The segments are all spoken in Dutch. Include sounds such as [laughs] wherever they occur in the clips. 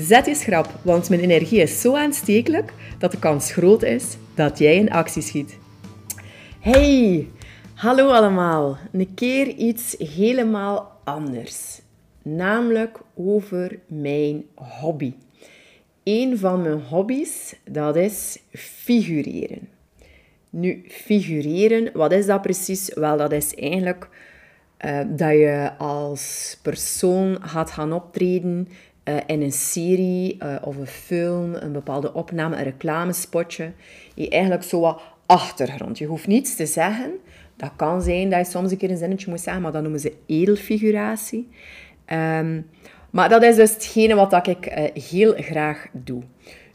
Zet je schrap, want mijn energie is zo aanstekelijk dat de kans groot is dat jij in actie schiet. Hey, hallo allemaal. Een keer iets helemaal anders. Namelijk over mijn hobby. Een van mijn hobby's, dat is figureren. Nu, figureren, wat is dat precies? Wel, dat is eigenlijk uh, dat je als persoon gaat gaan optreden uh, in een serie uh, of een film, een bepaalde opname, een reclamespotje. Je eigenlijk zo wat achtergrond. Je hoeft niets te zeggen. Dat kan zijn dat je soms een keer een zinnetje moet zeggen, maar dat noemen ze edelfiguratie. Um, maar dat is dus hetgene wat ik uh, heel graag doe.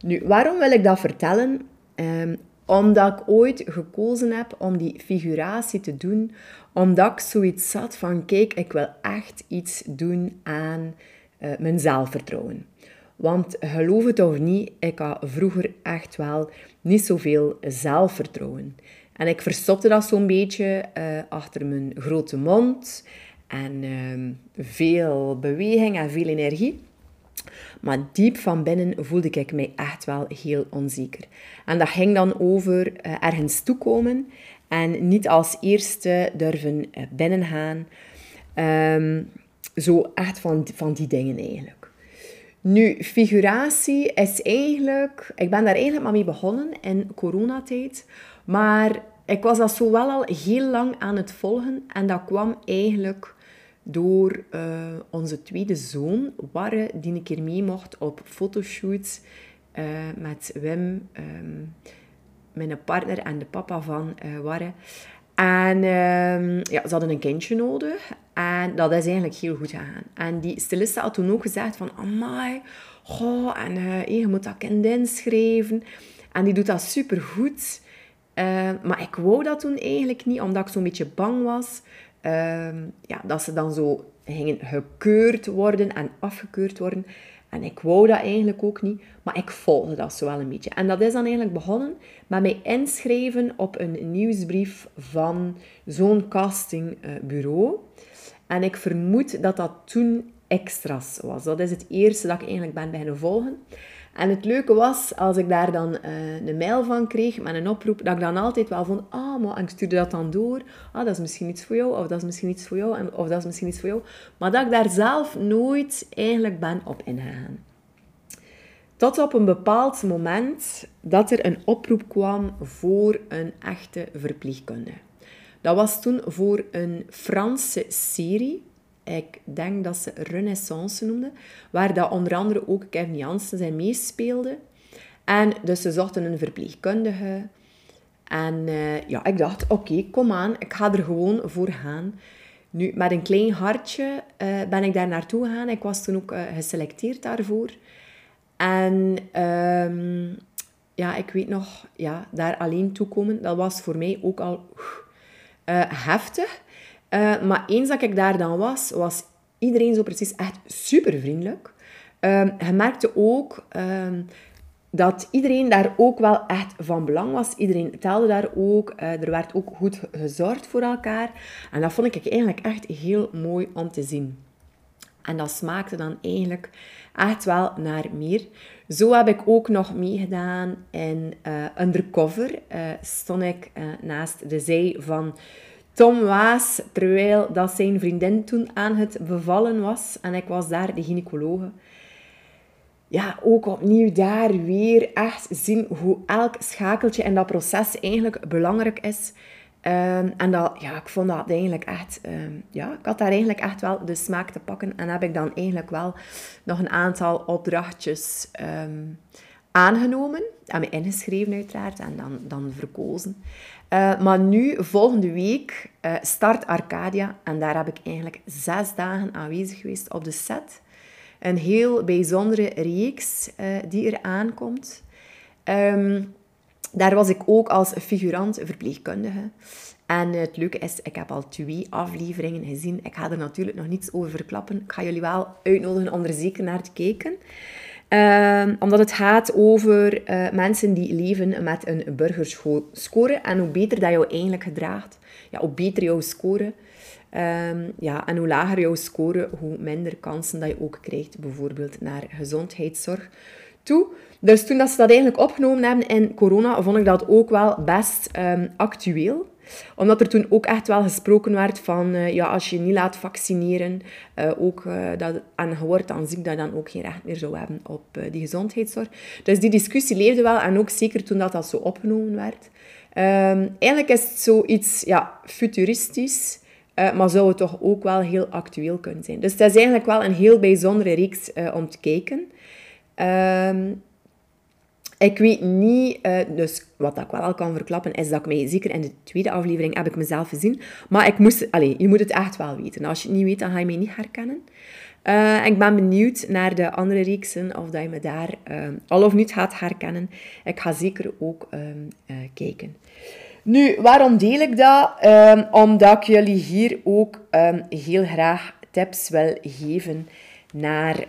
Nu, waarom wil ik dat vertellen? Um, omdat ik ooit gekozen heb om die figuratie te doen, omdat ik zoiets zat van, kijk, ik wil echt iets doen aan uh, mijn zelfvertrouwen. Want geloof het of niet, ik had vroeger echt wel niet zoveel zelfvertrouwen. En ik verstopte dat zo'n beetje uh, achter mijn grote mond en uh, veel beweging en veel energie. Maar diep van binnen voelde ik mij echt wel heel onzeker. En dat ging dan over uh, ergens toekomen en niet als eerste durven binnengaan. Um, zo echt van, van die dingen eigenlijk. Nu, figuratie is eigenlijk... Ik ben daar eigenlijk maar mee begonnen in coronatijd. Maar ik was dat zo wel al heel lang aan het volgen. En dat kwam eigenlijk door uh, onze tweede zoon, Warre, die een keer mee mocht op fotoshoots uh, met Wim, um, mijn partner en de papa van uh, Warre. En um, ja, ze hadden een kindje nodig. En dat is eigenlijk heel goed gegaan. En die styliste had toen ook gezegd van... Amai, goh, en uh, je moet dat kind inschrijven. En die doet dat supergoed. Uh, maar ik wou dat toen eigenlijk niet, omdat ik zo'n beetje bang was... Uh, ja, dat ze dan zo gingen gekeurd worden en afgekeurd worden. En ik wou dat eigenlijk ook niet, maar ik volgde dat zo wel een beetje. En dat is dan eigenlijk begonnen met mij inschrijven op een nieuwsbrief van zo'n castingbureau. En ik vermoed dat dat toen extra's was. Dat is het eerste dat ik eigenlijk ben beginnen volgen. En het leuke was, als ik daar dan uh, een mail van kreeg met een oproep, dat ik dan altijd wel vond, ah, maar en ik stuurde dat dan door. Ah, dat is misschien iets voor jou, of dat is misschien iets voor jou, of dat is misschien iets voor jou. Maar dat ik daar zelf nooit eigenlijk ben op ingegaan. Tot op een bepaald moment dat er een oproep kwam voor een echte verpleegkundige. Dat was toen voor een Franse serie ik denk dat ze Renaissance noemde, waar dat onder andere ook Kevin Jansen zijn meespeelde. En dus ze zochten een verpleegkundige. En uh, ja, ik dacht, oké, kom aan, ik ga er gewoon voor gaan. Nu, met een klein hartje uh, ben ik daar naartoe gegaan. Ik was toen ook uh, geselecteerd daarvoor. En um, ja, ik weet nog, ja, daar alleen toekomen, dat was voor mij ook al heftig. Uh, maar eens dat ik daar dan was, was iedereen zo precies echt super vriendelijk. Uh, je merkte ook uh, dat iedereen daar ook wel echt van belang was. Iedereen telde daar ook. Uh, er werd ook goed gezorgd voor elkaar. En dat vond ik eigenlijk echt heel mooi om te zien. En dat smaakte dan eigenlijk echt wel naar meer. Zo heb ik ook nog meegedaan in uh, Undercover. Uh, stond ik uh, naast de zij van Tom Waas, terwijl dat zijn vriendin toen aan het bevallen was. En ik was daar de gynaecologe. Ja, ook opnieuw daar weer echt zien hoe elk schakeltje in dat proces eigenlijk belangrijk is. Um, en dat, ja, ik vond dat eigenlijk echt... Um, ja, ik had daar eigenlijk echt wel de smaak te pakken. En heb ik dan eigenlijk wel nog een aantal opdrachtjes um, aangenomen. En me ingeschreven uiteraard. En dan, dan verkozen. Uh, maar nu, volgende week, uh, start Arcadia. En daar heb ik eigenlijk zes dagen aanwezig geweest op de set. Een heel bijzondere reeks uh, die er aankomt. Um, Daar was ik ook als figurant verpleegkundige. En het leuke is, ik heb al twee afleveringen gezien. Ik ga er natuurlijk nog niets over verklappen. Ik ga jullie wel uitnodigen om er zeker naar te kijken. Um, omdat het gaat over uh, mensen die leven met een burgerscore. En hoe beter dat je eigenlijk gedraagt, ja, hoe beter jouw score. Um, ja, en hoe lager jouw score, hoe minder kansen dat je ook krijgt, bijvoorbeeld naar gezondheidszorg Dus toen dat ze dat eigenlijk opgenomen hebben in corona, vond ik dat ook wel best um, actueel omdat er toen ook echt wel gesproken werd van, uh, ja, als je niet laat vaccineren, uh, ook, uh, dat, en je wordt dan ziek, dat je dan ook geen recht meer zou hebben op die gezondheidszorg. Dus die discussie leefde wel, en ook zeker toen dat, dat zo opgenomen werd. Um, eigenlijk is het zoiets ja, futuristisch, maar zou het toch ook wel heel actueel kunnen zijn. Dus het is eigenlijk wel een heel bijzondere reeks om te kijken. Um, ik weet niet, uh, dus wat ik wel kan verklappen, is dat ik mij, zeker in de tweede aflevering, heb ik mezelf gezien. Maar ik moest, allez, je moet het echt wel weten. Als je het niet weet, dan ga je mij niet herkennen. Uh, ik ben benieuwd naar de andere reeksen, of dat je me daar uh, al of niet gaat herkennen. Ik ga zeker ook uh, kijken. Nu, waarom deel ik dat? Ehm, omdat ik jullie hier ook ehm, heel graag tips wil geven naar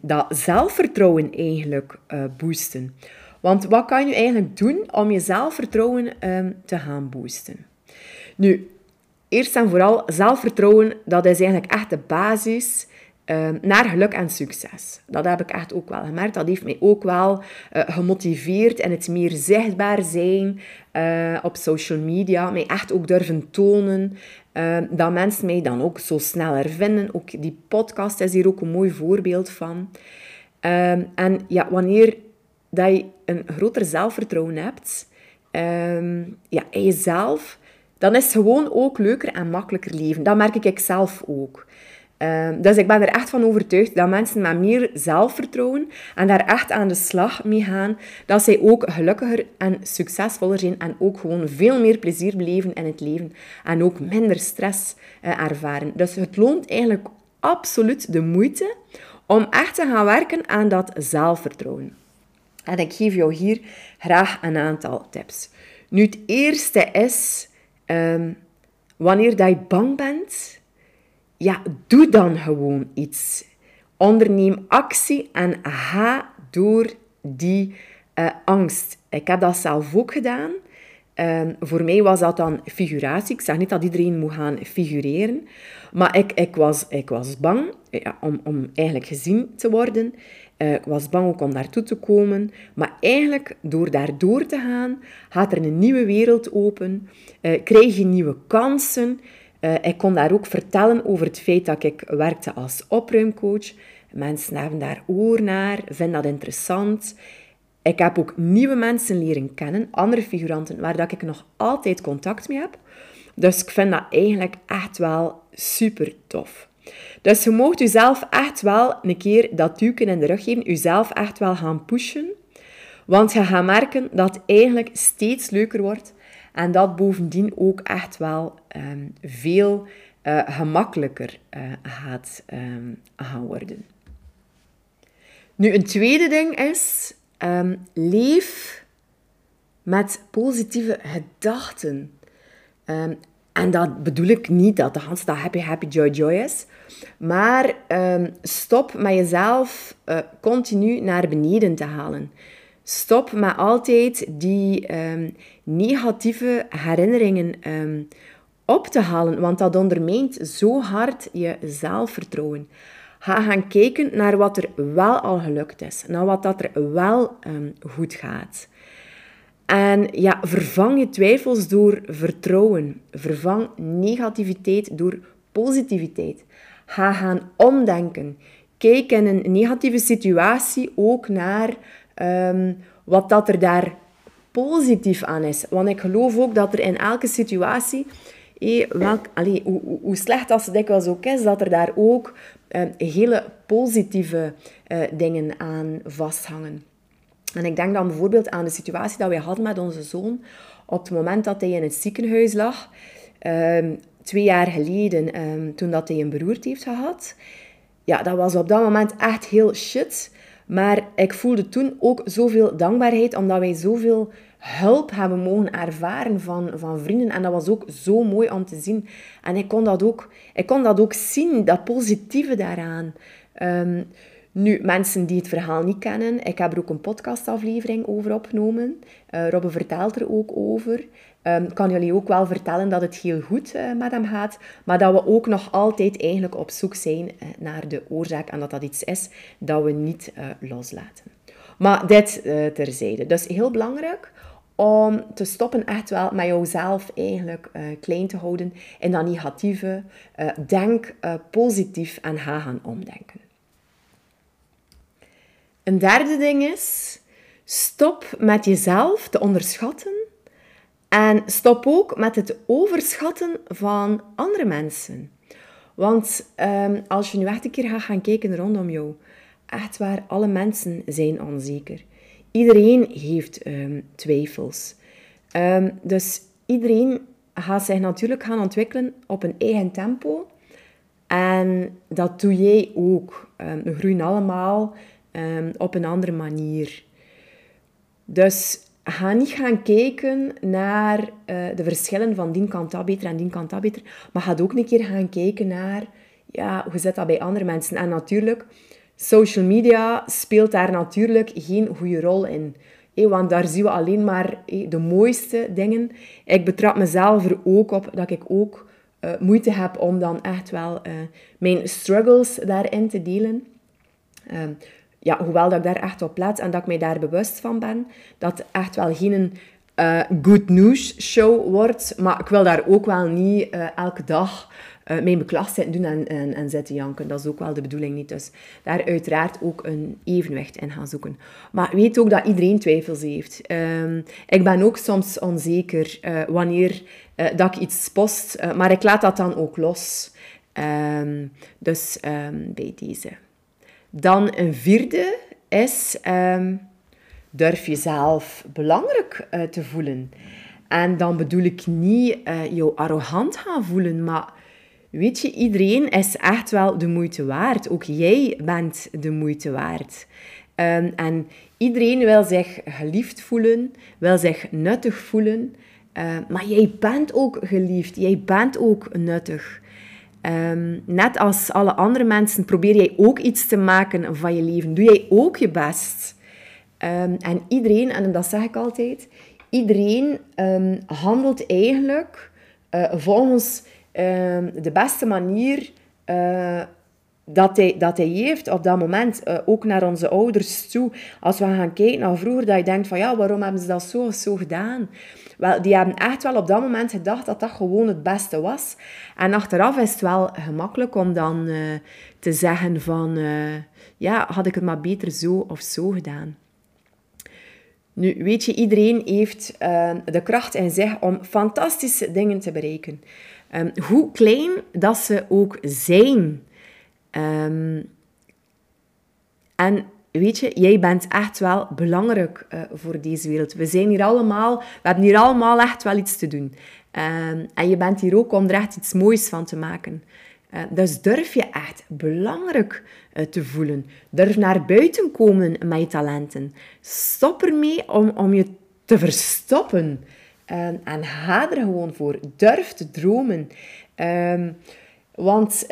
dat zelfvertrouwen eigenlijk boosten. Want wat kan je eigenlijk doen om je zelfvertrouwen um, te gaan boosten? Nu, eerst en vooral, zelfvertrouwen, dat is eigenlijk echt de basis um, naar geluk en succes. Dat heb ik echt ook wel gemerkt. Dat heeft mij ook wel uh, gemotiveerd in het meer zichtbaar zijn uh, op social media. Mij echt ook durven tonen. Uh, dat mensen mij dan ook zo sneller vinden. Ook die podcast is hier ook een mooi voorbeeld van. en ja, wanneer dat je een groter zelfvertrouwen hebt um, ja, in jezelf, dan is het gewoon ook leuker en makkelijker leven. Dat merk ik zelf ook. Dus ik ben er echt van overtuigd dat mensen met meer zelfvertrouwen en daar echt aan de slag mee gaan, dat zij ook gelukkiger en succesvoller zijn en ook gewoon veel meer plezier beleven in het leven en ook minder stress uh, ervaren. Dus het loont eigenlijk absoluut de moeite om echt te gaan werken aan dat zelfvertrouwen. En ik geef jou hier graag een aantal tips. Nu, het eerste is, um, wanneer dat je bang bent, ja, doe dan gewoon iets. Onderneem actie en ga door die uh, angst. Ik heb dat zelf ook gedaan. Um, voor mij was dat dan figuratie. Ik zeg niet dat iedereen moet gaan figureren. Maar ik, ik, was, ik was bang ja, om, om eigenlijk gezien te worden. Uh, ik was bang ook om daartoe te komen. Maar eigenlijk, door daar door te gaan, gaat er een nieuwe wereld open. Uh, krijg je nieuwe kansen. Uh, ik kon daar ook vertellen over het feit dat ik werkte als opruimcoach. Mensen hebben daar oor naar, vinden dat interessant. Ik heb ook nieuwe mensen leren kennen, andere figuranten, waar dat ik nog altijd contact mee heb. Dus ik vind dat eigenlijk echt wel super tof. Dus je mocht jezelf echt wel een keer dat duwken in de rug geven, jezelf echt wel gaan pushen. Want je gaat merken dat het eigenlijk steeds leuker wordt en dat bovendien ook echt wel um, veel uh, gemakkelijker uh, gaat um, gaan worden. Nu, een tweede ding is, um, leef met positieve gedachten. En dat bedoel ik niet dat de Hans dat happy, happy, joy, joy is. Maar stop met jezelf uh, continu naar beneden te halen. Stop met altijd die um, negatieve herinneringen um, op te halen, want dat ondermijnt zo hard je zelfvertrouwen. Ga gaan kijken naar wat er wel al gelukt is, naar wat dat er wel goed gaat. En ja, vervang je twijfels door vertrouwen. Vervang negativiteit door positiviteit. Ga gaan omdenken. Kijk in een negatieve situatie ook naar um, wat dat er daar positief aan is. Want ik geloof ook dat er in elke situatie, eh, hoe, hoe, slecht als het dikwijls ook is, dat er daar ook um, hele positieve uh, dingen aan vasthangen. En ik denk dan bijvoorbeeld aan de situatie dat wij hadden met onze zoon op het moment dat hij in het ziekenhuis lag. Um, twee jaar geleden, toen dat hij een beroerte heeft gehad. Ja, dat was op dat moment echt heel shit. Maar ik voelde toen ook zoveel dankbaarheid, omdat wij zoveel hulp hebben mogen ervaren van, van vrienden. En dat was ook zo mooi om te zien. En ik kon dat ook, ik kon dat ook zien, dat positieve daaraan. Um, nu, mensen die het verhaal niet kennen, ik heb er ook een podcastaflevering over opgenomen. Uh, Robbe vertelt er ook over. Um, kan jullie ook wel vertellen dat het heel goed uh, met hem gaat, maar dat we ook nog altijd eigenlijk op zoek zijn uh, naar de oorzaak en dat dat iets is dat we niet loslaten. Maar dit terzijde. Dus heel belangrijk om te stoppen echt wel met jouzelf eigenlijk klein te houden in dat negatieve. denk positief en ga gaan omdenken. Een derde ding is, stop met jezelf te onderschatten en stop ook met het overschatten van andere mensen. Want um, als je nu echt een keer gaat gaan kijken rondom jou, echt waar, alle mensen zijn onzeker. Iedereen heeft um, twijfels. Um, dus iedereen gaat zich natuurlijk gaan ontwikkelen op een eigen tempo. En dat doe jij ook. we groeien allemaal Ehm, op een andere manier. Dus ga niet gaan kijken naar uh, de verschillen van die kan dat beter en die kan dat beter. Maar ga ook een keer gaan kijken naar ja, hoe zit dat bij andere mensen. En natuurlijk, social media speelt daar natuurlijk geen goede rol in. want daar zien we alleen maar de mooiste dingen. Ik betrap mezelf er ook op dat ik ook uh, moeite heb om dan echt wel uh, mijn struggles daarin te delen. Um, ja, hoewel dat ik daar echt op plaats en dat ik mij daar bewust van ben, dat echt wel geen uh, good news show wordt. Maar ik wil daar ook wel niet uh, elke dag uh, mijn beklag zitten doen en, en, en zitten janken. Dat is ook wel de bedoeling niet. Dus daar uiteraard ook een evenwicht in gaan zoeken. Maar weet ook dat iedereen twijfels heeft. Um, ik ben ook soms onzeker wanneer dat ik iets post. maar ik laat dat dan ook los. Um, dus um, bij deze. Dan een vierde is, um, durf jezelf belangrijk uh, te voelen. En dan bedoel ik niet uh, jou arrogant gaan voelen, maar weet je, iedereen is echt wel de moeite waard. Ook jij bent de moeite waard. Um, en iedereen wil zich geliefd voelen, wil zich nuttig voelen. Uh, maar jij bent ook geliefd, jij bent ook nuttig. Um, net als alle andere mensen probeer jij ook iets te maken van je leven. Doe jij ook je best. Um, en iedereen, en dat zeg ik altijd, iedereen um, handelt eigenlijk uh, volgens de beste manier uh, dat hij, dat hij heeft op dat moment. Uh, ook naar onze ouders toe. Als we gaan kijken naar vroeger, dat je denkt van ja, waarom hebben ze dat zo of zo gedaan? Wel, die hebben echt wel op dat moment gedacht dat dat gewoon het beste was. En achteraf is het wel gemakkelijk om dan uh, te zeggen van... Uh, ja, had ik het maar beter zo of zo gedaan. Nu, weet je, iedereen heeft uh, de kracht in zich om fantastische dingen te bereiken. Um, hoe klein dat ze ook zijn. Um, en weet je, jij bent echt wel belangrijk uh, voor deze wereld. We zijn hier allemaal, we hebben hier allemaal echt wel iets te doen. Um, en je bent hier ook om er echt iets moois van te maken. Uh, dus durf je echt belangrijk uh, te voelen. Durf naar buiten komen met je talenten. Stop ermee om, om je te verstoppen. Um, en ga er gewoon voor. Durf te dromen. Um, want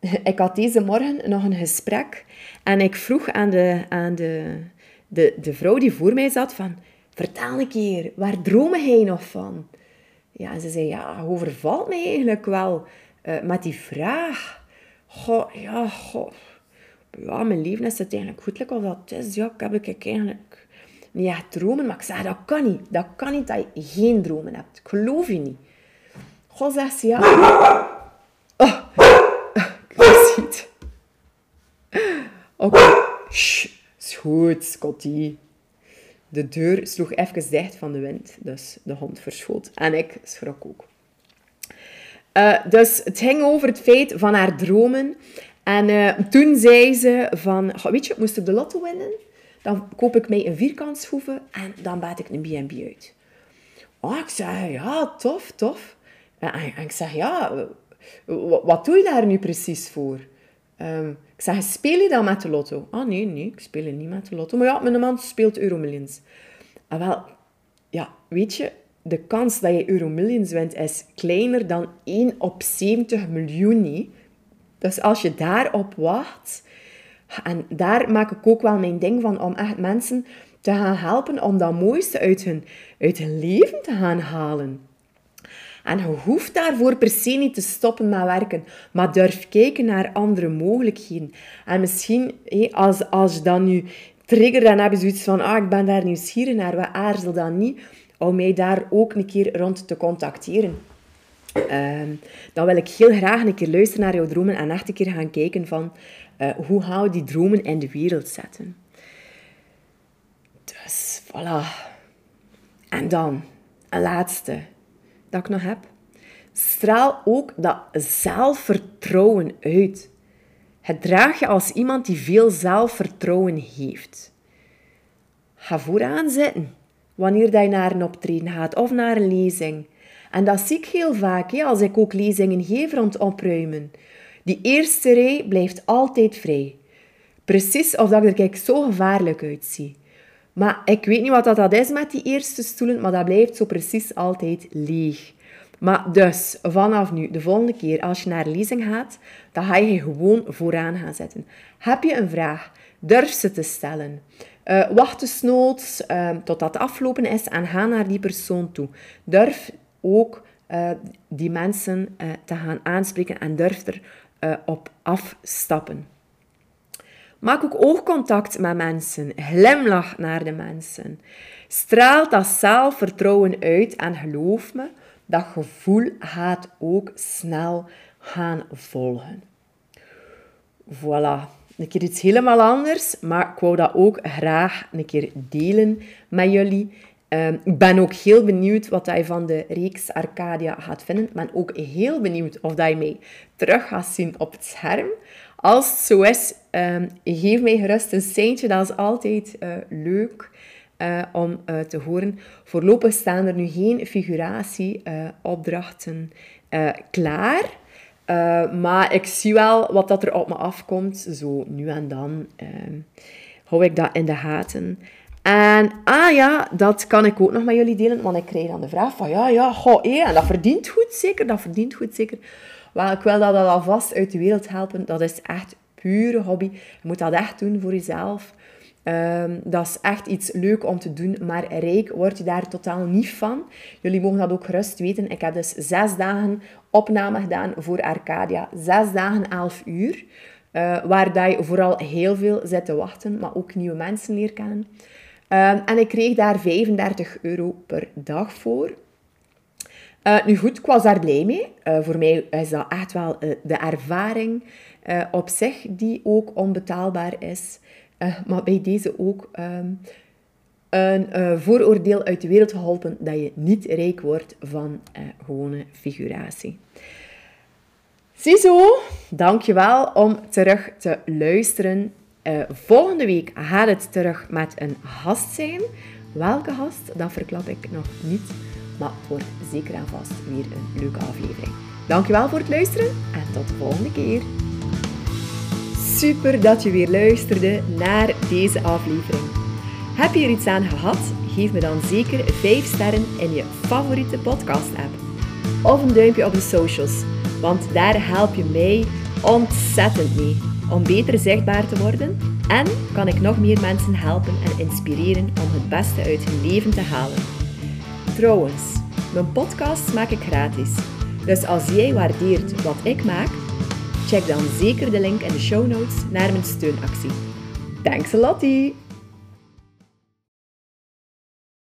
[laughs] ik had deze morgen nog een gesprek en ik vroeg aan de, aan de, de, de vrouw die voor mij zat van... Vertel een keer, waar dromen jij nog van? Ja, en ze zei, ja, overvalt mij eigenlijk wel uh, met die vraag. Goh, ja, goh. Ja, mijn leven is het eigenlijk goed als dat is. Ja, ik heb ik eigenlijk niet echt dromen. Maar ik zei, dat kan niet. Dat kan niet dat je geen dromen hebt. Ik geloof je niet. Goh, zegt ze, ja. Oké, okay. is goed, Scotty. De deur sloeg even dicht van de wind, dus de hond verschoot. En ik schrok ook. Uh, dus het ging over het feit van haar dromen. En uh, toen zei ze van, weet je, moest ik de lotto winnen, dan koop ik mij een vierkantshoeve en dan baat ik een B&B uit. Oh, ik zei, ja, tof, tof. En, en ik zeg, ja, wat doe je daar nu precies voor? Ehm, ik zeg, speel je dan met de lotto? Ah, nee, nee, ik speel niet met de lotto. Maar ja, mijn man speelt Euromillions. En wel, ja, weet je, de kans dat je Euromillions wint is kleiner dan 1 op 70 miljoen. Dus als je daarop wacht, en daar maak ik ook wel mijn ding van om echt mensen te gaan helpen om dat mooiste uit hun, uit hun leven te gaan halen. En je hoeft daarvoor per se niet te stoppen met werken, maar durf kijken naar andere mogelijkheden. En misschien, als, als je dan nu trigger, dan heb je zoiets van, ah, ik ben daar nieuwsgierig naar, wat aarzel dan niet, om mij daar ook een keer rond te contacteren. Ehm, dan wil ik heel graag een keer luisteren naar jouw dromen en echt een keer gaan kijken van uh, hoe gaan we die dromen in de wereld zetten. Dus, voilà. En dan, een laatste dat ik nog heb. Straal ook dat zelfvertrouwen uit. Het draag je als iemand die veel zelfvertrouwen heeft. Ga vooraan zitten wanneer je naar een optreden gaat of naar een lezing. En dat zie ik heel vaak hè, als ik ook lezingen geef rond opruimen. Die eerste rij blijft altijd vrij. Precies of dat ik er zo gevaarlijk uitzie. Maar ik weet niet wat dat is met die eerste stoelen, maar dat blijft zo precies altijd leeg. Maar dus, vanaf nu, de volgende keer als je naar lezing gaat, dan ga je gewoon vooraan gaan zetten. Heb je een vraag? Durf ze te stellen. Uh, wacht dus noods uh, totdat het afgelopen is en ga naar die persoon toe. Durf ook uh, die mensen uh, te gaan aanspreken en durf er op afstappen. Maak ook oogcontact met mensen. Glimlach naar de mensen. Straal dat zelfvertrouwen uit en geloof me, dat gevoel gaat ook snel gaan volgen. Voilà. Een keer iets helemaal anders, maar ik wou dat ook graag een keer delen met jullie. Ehm, ik ben ook heel benieuwd wat je van de reeks Arcadia gaat vinden. Ik ben ook heel benieuwd of dat je mij terug gaat zien op het scherm. Als het zo is, geef mij gerust een seintje. Dat is altijd uh, leuk uh, om uh, te horen. Voorlopig staan er nu geen figuratieopdrachten klaar. maar ik zie wel wat dat er op me afkomt. Zo nu en dan hou ik dat in de gaten. En ah ja, dat kan ik ook nog met jullie delen, want ik krijg dan de vraag van ja, ja, hé, en dat verdient goed zeker, dat verdient goed zeker. Wel, ik wil dat alvast uit de wereld helpen. Dat is echt pure hobby. Je moet dat echt doen voor jezelf. Um, dat is echt iets leuk om te doen, maar rijk word je daar totaal niet van. Jullie mogen dat ook gerust weten. Ik heb dus zes dagen opname gedaan voor Arcadia. Zes dagen, elf uur. Uh, waar dat je vooral heel veel zit te wachten, maar ook nieuwe mensen leert kennen. Um, en ik kreeg daar 35 euro per dag voor. Uh, nu goed, ik was daar blij mee. Uh, voor mij is dat echt wel uh, de ervaring op zich die ook onbetaalbaar is. maar bij deze ook um, een vooroordeel uit de wereld geholpen dat je niet rijk wordt van gewone figuratie. Ziezo, dankjewel om terug te luisteren. volgende week gaat het terug met een gast zijn. Welke gast, dat verklap ik nog niet. Maar wordt zeker en vast weer een leuke aflevering. Dankjewel voor het luisteren en tot de volgende keer. Super dat je weer luisterde naar deze aflevering. Heb je er iets aan gehad? Geef me dan zeker 5 sterren in je favoriete podcast-app. Of een duimpje op de socials, want daar help je mij ontzettend mee om beter zichtbaar te worden en kan ik nog meer mensen helpen en inspireren om het beste uit hun leven te halen. Trouwens, mijn podcast maak ik gratis. Dus als jij waardeert wat ik maak, check dan zeker de link in de show notes naar mijn steunactie. Thanks a lot!